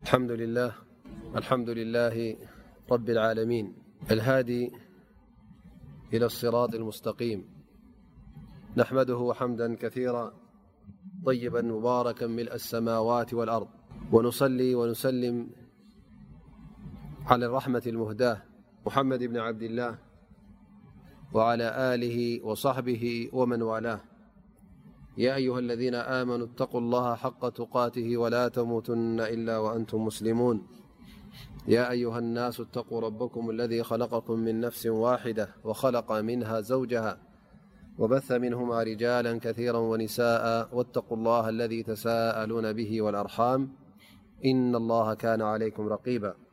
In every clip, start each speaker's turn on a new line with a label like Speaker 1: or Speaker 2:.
Speaker 1: الحمد لله الحمد لله رب العالمين الهادي إلى الصراط المستقيم نحمده حمدا كثيرا طيبا مباركا ملء السماوات والأرض ونصلي ونسلم على الرحمة المهداة محمد بن عبد الله وعلى آله وصحبه ومن والاه يا أيها الذين آمنوا اتقوا الله حق تقاته ولا تموتن إلا وأنتم مسلمون يا أيها الناس اتقوا ربكم الذي خلقكم من نفس واحدة وخلق منها زوجها وبث منهما رجالا كثيرا ونساءا واتقوا الله الذي تساءلون به والأرحام إن الله كان عليكم رقيباياأيها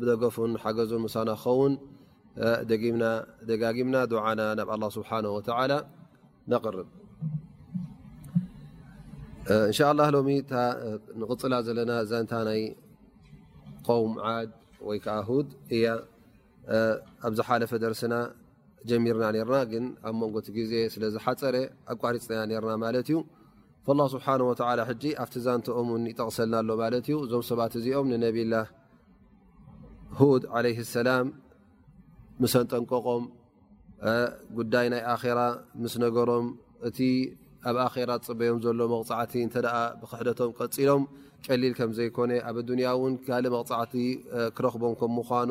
Speaker 1: ብደገፉን ሓገዙን ምሳና ክኸውን ደጊምና ደጋጊምና ዱዓና ናብ ኣላ ስብሓን ወተላ ነቕርብ እንሻ ላ ሎሚ ንቕፅላ ዘለና ዛንታ ናይ ቆውም ዓድ ወይ ከዓ ሁድ እያ ኣብ ዝሓለፈ ደርስና ጀሚርና ነርና ግን ኣብ መንጎቲ ግዜ ስለ ዝሓፀረ ኣቋሪፅናያ ነርና ማለት እዩ ላ ስብሓን ወላ ሕጂ ኣብቲ ዛንትኦም ውን ይጠቕሰልና ኣሎ ማለት እዩ እዞም ሰባት እዚኦም ንነብላ ሁድ ዓለይህ ሰላም ምስ ኣንጠንቀቖም ጉዳይ ናይ ኣኼራ ምስ ነገሮም እቲ ኣብ ኣኼራ ዝፅበዮም ዘሎ መቕፃዕቲ እንተ ደኣ ብክሕደቶም ቀፂሎም ቀሊል ከም ዘይኮነ ኣብ ኣዱንያ እውን ካልእ መቕፃዕቲ ክረኽቦም ከም ምዃኑ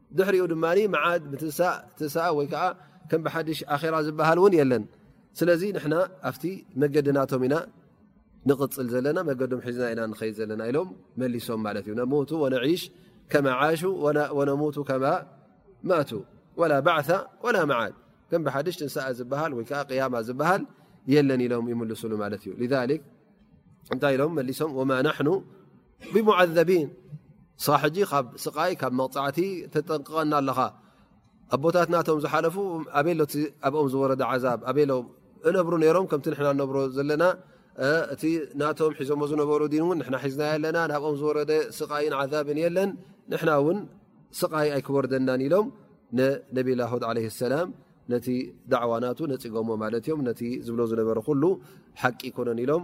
Speaker 1: ድሕሪኡ ድማ መዓድ ብትንሳእ ትንሳኣ ወይ ከዓ ከም ብሓድሽ ኣራ ዝበሃል እውን የለን ስለዚ ንሕና ኣብቲ መገድናቶም ኢና ንቕፅል ዘለና መገዶም ሒዝና ኢና ንኸይድ ዘለና ኢሎም መሊሶም ማለት እዩ ነሞቱ ወነዒሽ ከማ ዓሹ ወነሞቱ ከማ ማቱ ወላ ባዕታ ወላ መዓድ ከም ብሓድሽ ትንሳኣ ዝበሃል ወይከዓ ቅያማ ዝበሃል የለን ኢሎም ይምልሱሉ ማለት እዩ እንታይ ኢሎም መሊሶም ወማ ናሕኑ ብሙዓዘቢን ሳሕጂ ካብ ስቃይ ካብ መቕፃዕቲ ተጠንቅቐና ኣለኻ ኣቦታትናቶም ዝሓለፉ ኣበሎ ኣብኦም ዝወረደ ዓዛብ ኣበሎ እነብሩ ነይሮም ከምቲ ንሕና እነብሮ ዘለና እቲ ናቶም ሒዞሞ ዝነበሩ ን እውን ንና ሒዝና ኣለና ናብኦም ዝወረደ ስቃይን ዓዛብን የለን ንሕና እውን ስቃይ ኣይክወርደናን ኢሎም ንነብላ ሆድ ለ ሰላም ነቲ ዳዕዋ ናቱ ነፅጎሞ ማለት እዮም ነቲ ዝብሎ ዝነበረ ኩሉ ሓቂ ይኮነን ኢሎም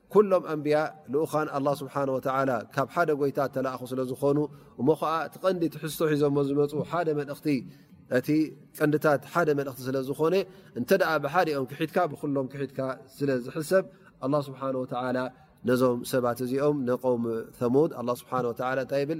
Speaker 1: ኩሎም ኣንብያ ልኡካን ኣላ ስብሓን ወተላ ካብ ሓደ ጎይታ እተላእኹ ስለ ዝኾኑ እሞ ከዓ እቲ ቀንዲ ትሕዝቶ ሒዞሞ ዝመፁ ሓደ መልእኽቲ እቲ ቀንዲታት ሓደ መልእኽቲ ስለ ዝኾነ እንተ ብሓደ ኦም ክሒድካ ብኩሎም ክሒድካ ስለ ዝሕሰብ ኣላ ስብሓን ወተላ ነዞም ሰባት እዚኦም ነቆም ተሙድ ስብሓ ወላ እንታይ ይብል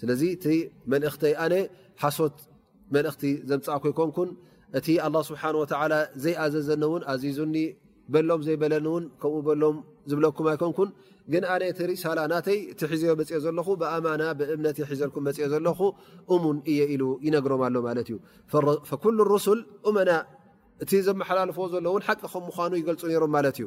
Speaker 1: ስለዚ እቲ መልእኽተይ ኣነ ሓሶት መልእኽቲ ዘምፃእኩ ኣይኮንኩን እቲ ኣላ ስብሓን ወተላ ዘይኣዘዘኒ እውን ኣዚዙኒ በሎም ዘይበለኒ እውን ከምኡ በሎም ዝብለኩም ኣይኮንኩን ግን ኣነ እቲ ሪሳላ ናተይ እቲ ሒዘዮ መፅኦ ዘለኹ ብኣማና ብእምነት ሒዘልኩም መፅኦ ዘለኹ እሙን እየ ኢሉ ይነግሮም ኣሎ ማለት እዩ ፈኩሉ ሩሱል እመና እቲ ዘመሓላልፎ ዘሎ እውን ሓቂ ከም ምኳኑ ይገልፁ ነይሮም ማለት እዩ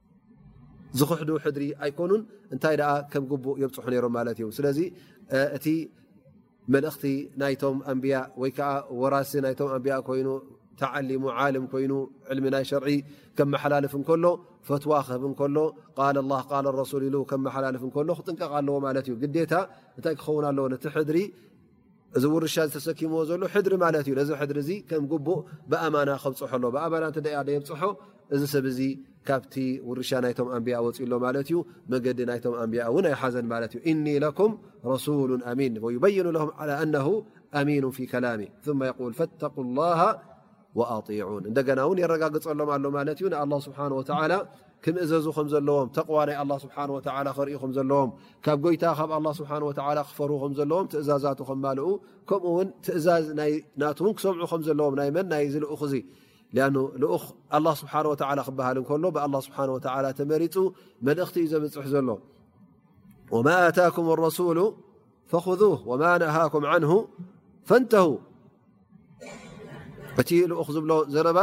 Speaker 1: ዝክሕዱ ሕድሪ ኣይኮኑን እንታይ ደኣ ከም ግቡእ የብፅሑ ነይሮም ማለት እዩ ስለዚ እቲ መልእኽቲ ናይቶም ኣንብያ ወይ ከዓ ወራሲ ናይቶም ኣንብያ ኮይኑ ተዓሊሙ ዓልም ኮይኑ ዕልሚ ናይ ሸርዒ ከመሓላልፍ እንከሎ ፈትዋ ክህብ እንከሎ ቃል ላ ቃል ረሱል ኢሉ ከመሓላልፍ እንከሎ ክጥንቀቕ ኣለዎ ማለት እዩ ግዴታ እንታይ ክኸውን ኣለዎ ነቲ ሕድሪ እዚ ውርሻ ዝተሰኪምዎ ዘሎ ሕድሪ ማለት እዩ ነዚ ሕድሪ እዚ ከም ግቡእ ብኣማና ከብፅሖ ኣሎ ብኣማና እተ የብፅሖ እዚ ሰብ እዚ ካብቲ ውርሻ ናይቶም ኣንቢያ ወፅእ ኣሎ ማለት እዩ መገዲ ናይቶም ኣንቢያ እውን ኣይሓዘን ማለት እዩ እኒ ለኩም ረሱሉ ኣሚን ወዩበይኑ ም ኣነ ኣሚኑ ፊ ከላሚ ል ፈተቁ ላ ወኣጢዑን እንደገና ውን የረጋግፀሎም ኣሎ ማለት እዩ ንኣላ ስብሓን ወተዓላ ክምእዘዙ ከም ዘለዎም ተቕዋ ናይ ኣላ ስብሓን ወተዓላ ክርእዩ ከም ዘለዎም ካብ ጎይታ ካብ ኣላ ስብሓን ወተዓላ ክፈር ከም ዘለዎም ትእዛዛቱ ከማልኡ ከምኡ ውን ትእዛዝ ናይናት ውን ክሰምዑ ከም ዘለዎም ናይ መን ናይ ዚ ልኡኽ እዙ ኣኑ ልኡኽ ኣላ ስብሓን ወተዓላ ክበሃል እንከሎ ብኣላ ስብሓን ወተዓላ ተመሪፁ መልእኽቲ እዩ ዘብፅሕ ዘሎ ወማ ኣታኩም ረሱሉ ፈኹዙህ ወማ ነሃኩም ዓንሁ ፈንተሁ እቲ ልኡኽ ዝብሎ ዘረባ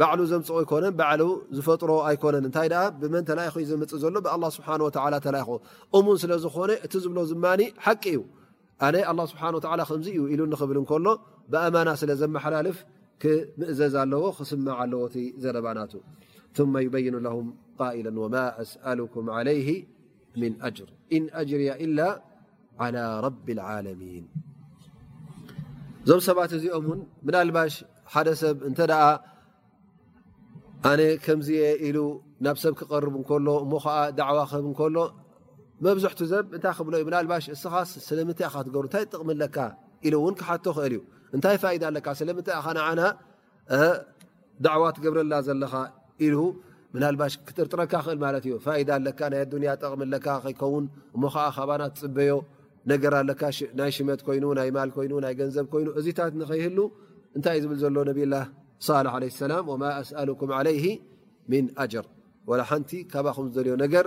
Speaker 1: ባዕሉ ዘምፅኦ ኣይኮነን ባዕሉ ዝፈጥሮ ኣይኮነን እንታይ ደኣ ብመን ተላኢኹ ዩ ዘምፅእ ዘሎ ብኣላ ስብሓን ወተዓላ ተላኢኹ እሙን ስለ ዝኾነ እቲ ዝብሎ ዝማኒ ሓቂ እዩ ኣነ ኣላ ስብሓን ወተዓላ ከምዚ እዩ ኢሉ ንኽብል እንከሎ ብኣማና ስለ ዘመሓላልፍ ክምእዘዝ ኣለዎ ክስማዕ ኣለዎ እቲ ዘረባናቱ ثመ ይበይኑ ለሁም ቃኢለ ወማ ኣስኣሉኩም ዓለይህ ምን ኣጅር ን ኣጅርያ ኢላ ዓላ ረቢ ዓለሚን እዞም ሰባት እዚኦም ውን ምናልባሽ ሓደ ሰብ እንተ ደኣ ኣነ ከምዝየ ኢሉ ናብ ሰብ ክቐርብ እንከሎ እሞ ከዓ ዳዕዋ ክህብ እንከሎ መብዝሕቱ ዘብ እንታይ ክብሎ እዩ ምናልባሽ እስኻ ስለምንታይ ኢካ ትገብሩ እንታይ ጥቕሚ ኣለካ ኢሉ እውን ክሓቶ ክእል እዩ እንታይ ፋይዳ ኣለካ ስለምንታይ ኢኻ ንዓና ዳዕዋ ትገብረላ ዘለኻ ኢሉ ምናልባሽ ክጥርጥረካ ክእል ማለት እዩ ፋይዳ ኣለካ ናይ ኣዱንያ ጠቕሚ ኣለካ ከይከውን እሞ ከዓ ካባና ትፅበዮ ነገር ኣለካ ናይ ሽመት ኮይኑ ናይ ማል ኮይኑ ናይ ገንዘብ ኮይኑ እዚታት ንኸይህሉ እንታይ እዩ ዝብል ዘሎ ነብላ ሳልሕ ዓለ ሰላም ወማ ኣስኣሉኩም ዓለይሂ ምን ኣጅር ወላ ሓንቲ ካባኹም ዝደልዮ ነገር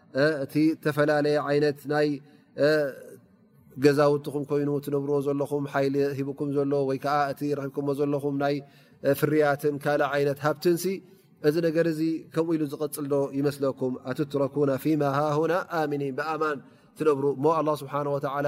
Speaker 1: እቲ እተፈላለየ ዓይነት ናይ ገዛውትኹም ኮይኑ ትነብርዎ ዘለኹም ሓይሊ ሂቡኩም ዘሎ ወይ ከዓ እቲ ረኪብኩሞ ዘለኹም ናይ ፍርያትን ካልእ ዓይነት ሃብትን እዚ ነገር እዚ ከምኡ ኢሉ ዝቕፅል ዶ ይመስለኩም ኣቱትረኩና ፊማ ሃሁና ኣሚኒን ብኣማን ትነብሩ እሞ ኣላ ስብሓን ወተዓላ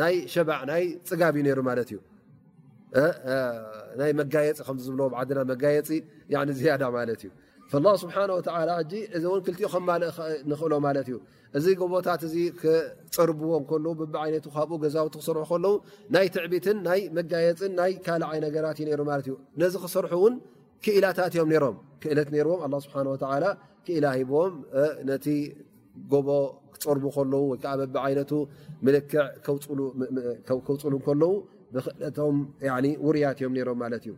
Speaker 1: ናይ ሸባዕ ናይ ፅጋብ እዩ ሩ ማለት እዩ ናይ መጋየፂ ከዝብለዎ ዓድና መጋየፂ ዝያዳ ማለት እዩ ስብሓ እዚ ን ክልቲኡ ከማልእ ንኽእሎ ማለት እዩ እዚ ጎቦታት እዚ ክፅርብዎ ከሉ ብብዓይነቱ ካብኡ ገዛውቲ ክሰርሑ ከለዉ ናይ ትዕቢትን ናይ መጋየፅን ናይ ካልዓይ ነገራት እዩ ሩ ማለት እዩ ነዚ ክሰርሑ ውን ክኢላታት እዮም ሮም ክእለት ዎም ኣ ስብሓ ክኢላ ሂዎም ነቲ ጎቦ ክፀርቡ ከለዉ ወይከዓ በቢ ዓይነቱ ምልክዕ ከውፅሉ ከለዉ ብክእለቶም ውሩያት እዮም ሮም ማለት እዩ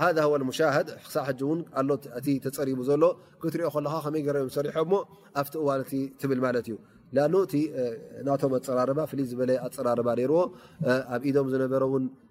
Speaker 1: ሃ ሙሻድ ክሳብ ሕጂ እውን ኣሎ እቲ ተፀሪቡ ዘሎ ክትሪኦ ከለካ ከመይ ገረ እዮም ሰሪሖ ሞ ኣብቲ እዋን እቲ ትብል ማለት እዩ ኣ እቲ ናቶም ኣፀራርባ ፍልይ ዝበለ ኣፀራርባ ርዎ ኣብ ኢዶም ዝነበረውን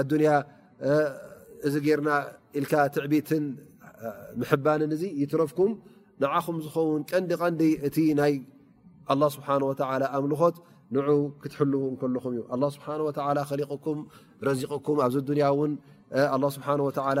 Speaker 1: ኣዱንያ እዚ ጌርና ኢልካ ትዕቢትን ምሕባንን እዚ ይትረፍኩም ንዓኹም ዝኸውን ቀንዲ ቀንዲ እቲ ናይ ኣላ ስብሓን ወተላ ኣምልኾት ን ክትሕልው እንከለኹም እዩ ኣላ ስብሓን ወተላ ከሊቕኩም ረዚቕኩም ኣብዚ ኣዱንያ እውን ኣላ ስብሓን ወተላ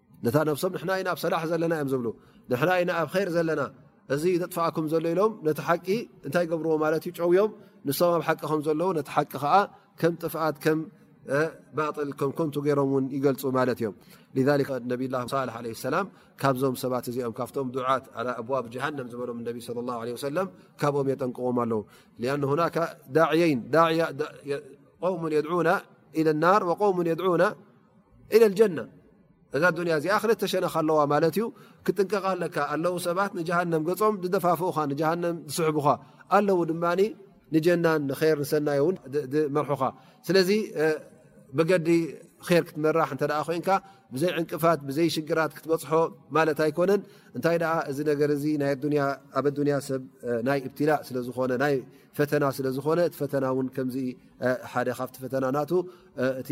Speaker 1: ነታ ነብሶም ንሕና ኢና ኣብ ሰላሕ ዘለና እዮም ዝብሉ ንሕና ኢና ኣብ ኸይር ዘለና እዚ ዘጥፋኣኩም ዘሎ ኢሎም ነቲ ሓቂ እንታይ ገብርዎ ማለት እዩ ጨውዮም ንሶም ኣብ ሓቂ ከም ዘለዉ ነቲ ሓቂ ከዓ ከም ጥፍኣት ከም ባጥል ከም ኮንቱ ገይሮም ውን ይገልፁ ማለት እዮም ነብ ላ ሳል ለ ሰላም ካብዞም ሰባት እዚኦም ካብቶም ዱዓት ኣዋብ ጀሃንም ዝበሎም ነቢ ለ ላ ለ ሰለም ካብኦም የጠንቅዎም ኣለዉ ና ዳዕየይን ን የድና ኢለ ናር ወምን የድና እዛ ዱንያ እዚኣ ክልተ ሸነኽ ኣለዋ ማለት እዩ ክጥንቀቃ ኣለካ ኣለው ሰባት ንጀሃንም ገፆም ዝደፋፍኡካ ንጀሃንም ዝስሕቡካ ኣለው ድማ ንጀናን ንር ንሰናይ ውን ዝመርሑካ ስለዚ ብገዲ ር ክትመራሕ እተ ኮይንካ ብዘይ ዕንቅፋት ብዘይ ሽግራት ክትበፅሖ ማለት ኣይኮነን እንታይ ደኣ እዚ ነገር እዚ ኣብ ኣዱንያ ሰብ ናይ እብትላእ ስለዝኾነ ናይ ፈተና ስለዝኾነ እቲ ፈተና ውን ከምዚ ሓደ ካብቲ ፈተና ናቱ እቲ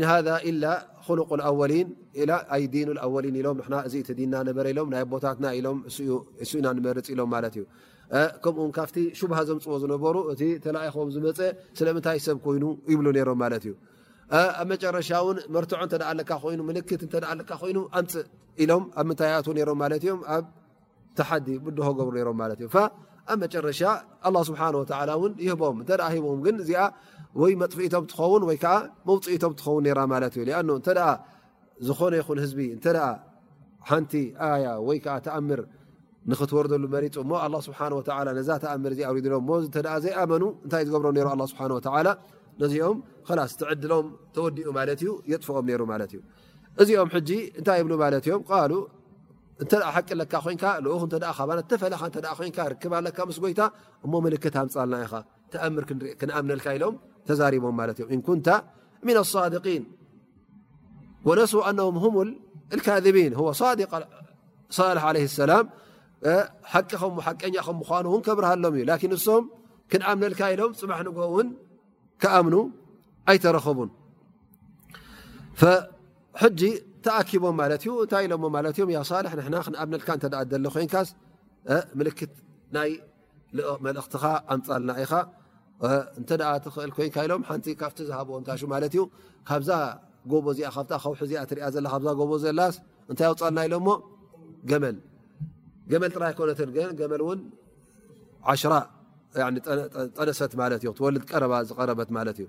Speaker 1: ን ሃذ ኢላ ሉق ኣወሊን ኣይ ዲን ኣወሊን ኢሎም እዚ እቲ ዲና ነበረ ኢሎም ናይ ኣቦታትና ኢሎም እሱ ኢና ንመርፅ ኢሎም ማለት እዩ ከምኡ ውን ካብቲ ሽብሃ ዘምፅዎ ዝነበሩ እቲ ተላኢኾም ዝመፀ ስለምንታይ ሰብ ኮይኑ ይብሉ ነሮም ማለት እዩ ኣብ መጨረሻ ውን መርትዖ እተ ኣለካ ኮይኑ ምልክት እተ ኣለካ ኮይኑ ኣምፅእ ኢሎም ኣብ ምንታይ ይኣትዉ ነሮም ማለት እዮም ኣብ ተሓዲ ብድሆ ገብሩ ነሮም ማለት እዮም ኣብ መጨረሻ ኣላ ስብሓን ወተላ እውን ይህቦም እተ ሂቦም ግን እዚኣ ወይ መጥፍኢቶም ትኸውን ወይ ከዓ መውፅኢቶም ትኸውን ራ ማለት እዩ ኣኖ እተ ዝኾነ ይኹን ህዝቢ እተ ሓንቲ ኣያ ወይ ከዓ ተኣምር ንክትወርደሉ መሪፁ እሞ ኣላ ስብሓ ወ ነዛ ተኣምር እዚ ኣውሪድሎም ሞ እተ ዘይኣመኑ እንታይ ዝገብሮ ሩ ኣ ስብሓ ወላ ነዚኦም ላስ ትዕድሎም ተወዲኡ ማለት እዩ የጥፍኦም ሩ ማለት እዩ እዚኦም ሕጂ እንታይ ይብሉ ማለት እዮም ቃሉ እንተ ሓቂ ለካ ኮንካ ልኡኽ እተ ካባና ተፈለኻ እተ ኮንካ ርክብ ኣለካ ምስ ጎይታ እሞ ምልክት ኣምፃልና ኢኻ ተኣምር ክንኣምነልካ ኢሎም ተዛሪቦም ማለት እዮም እንኩንታ ምና ኣሳድቂን ወነስ ኣነም ሁም ልካذቢን ሳድቅ ሳልሕ ለ ሰላም ሓቂ ከ ሓቀኛ ከም ምኳኑ እውን ከብርሃሎም እዩ ላኪን እሶም ክንኣምነልካ ኢሎም ፅባሕ ንጎ እውን ክኣምኑ ኣይተረኸቡን ሕጂ ተኣኪቦም ማለት እዩ እንታይ ኢሎሞ ማለት እዮም ያ ሳልሕ ንሕና ክንኣምነልካ እንተ ደሊ ኮይንካስ ምልክት ናይ መልእኽትኻ ኣምፃልና ኢኻ እንተ ትኽእል ኮይንካ ኢሎም ሓንቲ ካብቲ ዝሃብዎ እንታሹ ማለት እዩ ካብዛ ጎቦ እዚኣ ካብታ ከውሒ እዚኣ ትሪኣ ዘላ ካብዛ ጎቦ ዘላስ እንታይ ኣውፃልና ኢሎሞ ገመል ገመል ጥራይ ኣይኮነትን ግን ገመል እውን ዓሽራ ጠነሰት ማለት እዮ ትወልድ ቀረባ ዝቀረበት ማለት እዩ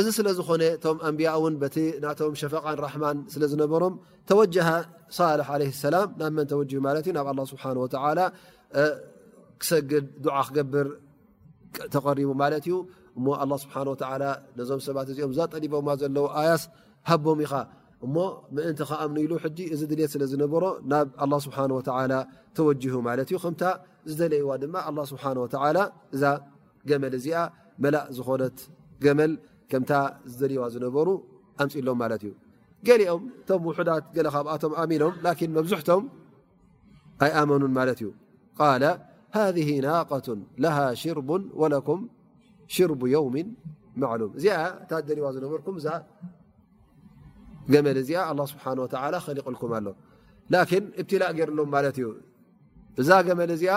Speaker 1: እዚ ስለ ዝኾነ እቶም ኣንብያ እውን በቲ ናቶም ሸፈቃን ራሕማን ስለ ዝነበሮም ተወጀሃ ሳልሕ ለ ሰላም ናብ መን ተወጅ ማለት እዩ ናብ ኣላ ስብሓን ወተላ ክሰግድ ዱዓ ክገብር ተቐሪቡ ማለት እዩ እሞ ኣላ ስብሓ ወላ ነዞም ሰባት እዚኦም እዛ ጠሊቦማ ዘለዉ ኣያስ ሃቦም ኢኻ እሞ ምእንቲ ከኣምኑ ኢሉ ሕጂ እዚ ድልት ስለ ዝነበሮ ናብ ኣላ ስብሓን ወተላ ተወጅሁ ማለት እዩ ከምታ ዝደለይዋ ድማ ኣላ ስብሓን ወተላ እዛ ገመል እዚኣ መላእ ዝኾነት ገመል ከምታ ዝደልዋ ዝነበሩ ኣምፅሎም ማለት እዩ ገሊኦም እቶም ውሑዳት ገለ ካብኣቶም ኣሚኖም ላኪን መብዝሕቶም ኣይኣመኑን ማለት እዩ ቃለ ሃذ ናقة ለሃ ሽርቡ ወለኩም ሽርቡ የውም ማዕሉም እዚኣ እታ ደልዋ ዝነበርኩም እዛ ገመል እዚኣ ኣላ ስብሓን ወተላ ከሊቕልኩም ኣሎ ላኪን እብትላእ ገይርሎም ማለት እዩ እዛ ገመል እዚኣ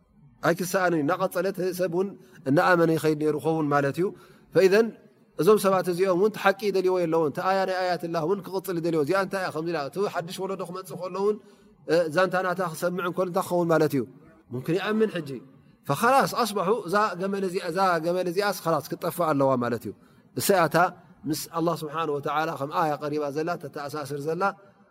Speaker 1: ኣይትሰኣን እዩ እናቀፀለት ሰብ ን እናኣመነ ይኸይድ ነይሩ ኸውን ማለት እዩ ዘን እዞም ሰባት እዚኦም ውን ሓቂ ይደልዎ ኣለዎ ኣያ ናይ ኣያት ላ ን ክቕፅል ይደልዎ እዚኣ ንታይ እያ ከ ሓድሽ ወለዶ ክመፅእ ከለውን ዛንታናታ ክሰምዕ እ እንታይ ክኸውን ማለት እዩ ምን ይኣምን ሕጂ ላስ ኣስባሑ እዛ ገመል እዚኣ ስ ክጠፍእ ኣለዋ ማለት እዩ እሰያታ ምስ ኣላ ስብሓን ወላ ከም ኣያ ቀሪባ ዘላ ተተኣሳስር ዘላ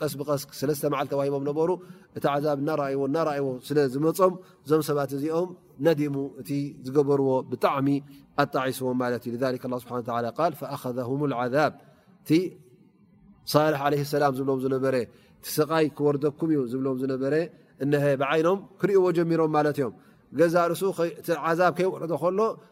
Speaker 1: ቀስ ብቀስ ሰለስተ መዓል ተዋሂቦም ነበሩ እቲ ዓዛብ እናረኣይዎ እናረኣይዎ ስለ ዝመፆም እዞም ሰባት እዚኦም ነዲሙ እቲ ዝገበርዎ ብጣዕሚ ኣጣዒስዎም ማለት እዩ ስብሓ ል ፈኣኸም ዓዛብ እቲ ሳልሕ ለ ሰላም ዝብሎም ዝነበረ እቲ ስቃይ ክወርደኩም እዩ ዝብሎም ዝነበረ እሀ ብዓይኖም ክርእዎ ጀሚሮም ማለት እዮም ገዛ ርእሱ እቲ ዓዛብ ከይወረዶ ከሎ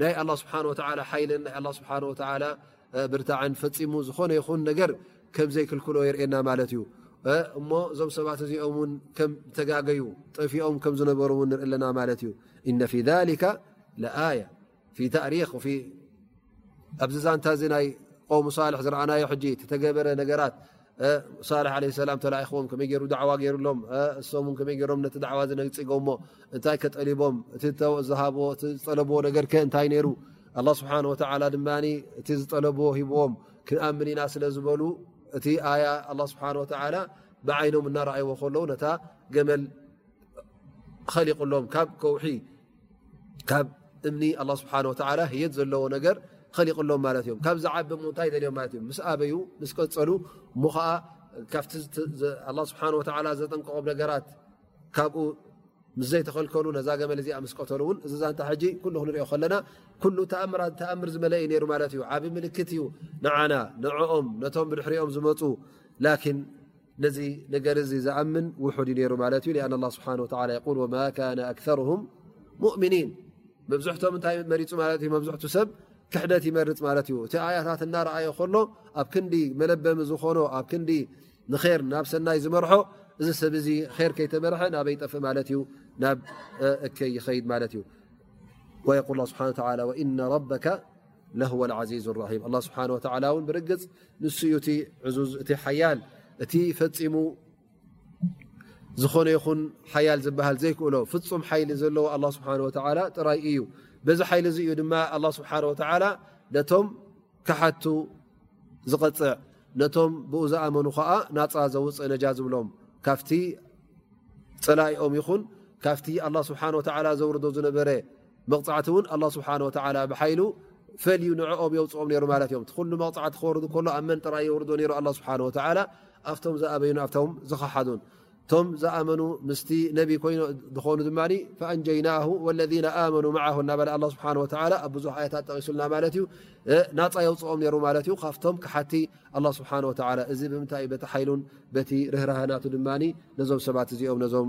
Speaker 1: ናይ ኣላ ስብሓን ወተላ ሓይልን ናይ ኣላ ስብሓን ወተላ ብርታዕን ፈፂሙ ዝኾነ ይኹን ነገር ከም ዘይክልክሎ የርእና ማለት እዩ እሞ እዞም ሰባት እዚኦም ውን ከም ተጋገዩ ጠፊኦም ከም ዝነበሩ ውን ንርኢ ኣለና ማለት እዩ እነ ፊ ሊከ ኣያ ፊ ታሪክ ኣብዚ ዛንታ እዚ ናይ ቆሙ ሳልሕ ዝረኣናዮ ሕጂ ተተገበረ ነገራት ሳልሕ ለ ሰላም ተላኢኹዎም ከመይ ገይሩ ዳዕዋ ገይሩሎም እሶም ን ከመይ ገሮም ነቲ ዳዕዋ ዝነግፂጎሞ እንታይ ከጠሊቦም እቲ ዝሃብዎ እቲ ዝጠለብዎ ነገር ከ እንታይ ነይሩ ኣላ ስብሓን ወተላ ድማ እቲ ዝጠለብዎ ሂብዎም ክንኣምን ኢና ስለ ዝበሉ እቲ ኣያ ኣላ ስብሓን ወተላ ብዓይኖም እናረኣይዎ ከለዉ ነታ ገመል ኸሊቕሎም ካብ ከውሒ ካብ እምኒ ኣላ ስብሓን ወተላ ህየት ዘለዎ ነገር ኸሊቕሎም ማለት እዮም ካብ ዝዓቢ ምውታይ ደልዮም ማለት እዮም ምስ ኣበዩ ምስ ቀፀሉ እሞ ኸዓ ካብቲ ኣላ ስብሓን ወተላ ዘጠንቀቖም ነገራት ካብኡ ምስ ዘይተኸልከሉ ነዛ ገመል እዚኣ ምስ ቀተሉ እውን እዚ ዛንታ ሕጂ ኩሉ ክንሪኦ ከለና ኩሉ ተኣምራ ተኣምር ዝመለአ ዩ ነይሩ ማለት እዩ ዓብ ምልክት እዩ ንዓና ንዕኦም ነቶም ብድሕሪኦም ዝመፁ ላኪን ነዚ ነገር እዚ ዝኣምን ውሑድ እዩ ሩ ማለት እዩ ኣን ላ ስብሓን ወላ የል ወማ ካነ ኣክርም ሙእምኒን መብዝሕቶም እንታይ መሪፁ ማለት እዩ መብዝሕቱ ሰብ ክሕደት ይመርፅ ማለት እዩ እቲ ኣያታት እናረኣዮ ከሎ ኣብ ክንዲ መለበሚ ዝኾኖ ኣብ ክንዲ ንር ናብ ሰናይ ዝመርሖ እዚ ሰብ እዚ ር ከይተመርሐ ናበይ ጠፍእ ማለት እዩ ናብ እከይ ይኸይድ ማለት እዩ የል ስብሓ ወ ኢነ ረበካ ለህወ ዓዚዙ ራሒም ኣላ ስብሓን ወተላ እውን ብርግፅ ንሱ እዩ እቲ ዕዙዝ እቲ ሓያል እቲ ፈፂሙ ዝኾነ ይኹን ሓያል ዝበሃል ዘይክእሎ ፍፁም ሓይሊ ዘለዎ ኣላ ስብሓን ወተላ ጥራይ እዩ በዚ ሓይሊ እዚ እዩ ድማ ኣላ ስብሓን ወተላ ነቶም ካሓቱ ዝቐፅዕ ነቶም ብኡ ዝኣመኑ ከዓ ናፃ ዘውፅእ ነጃ ዝብሎም ካብቲ ፀላኢኦም ይኹን ካብቲ ኣላ ስብሓን ወተላ ዘውርዶ ዝነበረ መቕፃዕቲ እውን ኣላ ስብሓን ወተላ ብሓይሉ ፈልዩ ንዕኦም የውፅኦም ነይሩ ማለት እዮም ኩሉ መቕፃዕቲ ክወርዱ ከሎ ኣብ መን ጥራይ የውርዶ ነይሩ ኣላ ስብሓን ወተላ ኣብቶም ዝኣበዩን ኣብቶም ዝኸሓዱን እቶም ዝኣመኑ ምስቲ ነቢ ኮይ ዝኾኑ ድማ ፈኣንጀይናሁ ወለذ ኣመኑ መዓሁ እናበለ ኣላ ስብሓን ወተላ ኣብ ብዙሕ ኣያታት ጠቒሱልና ማለት እዩ ናፃ የውፅኦም ነይሩ ማለት እዩ ካብቶም ክሓቲ ኣላ ስብሓን ወተላ እዚ ብምንታይ በቲ ሓይሉን በቲ ርህራሃናቱ ድማ ነዞም ሰባት እዚኦም ነዞም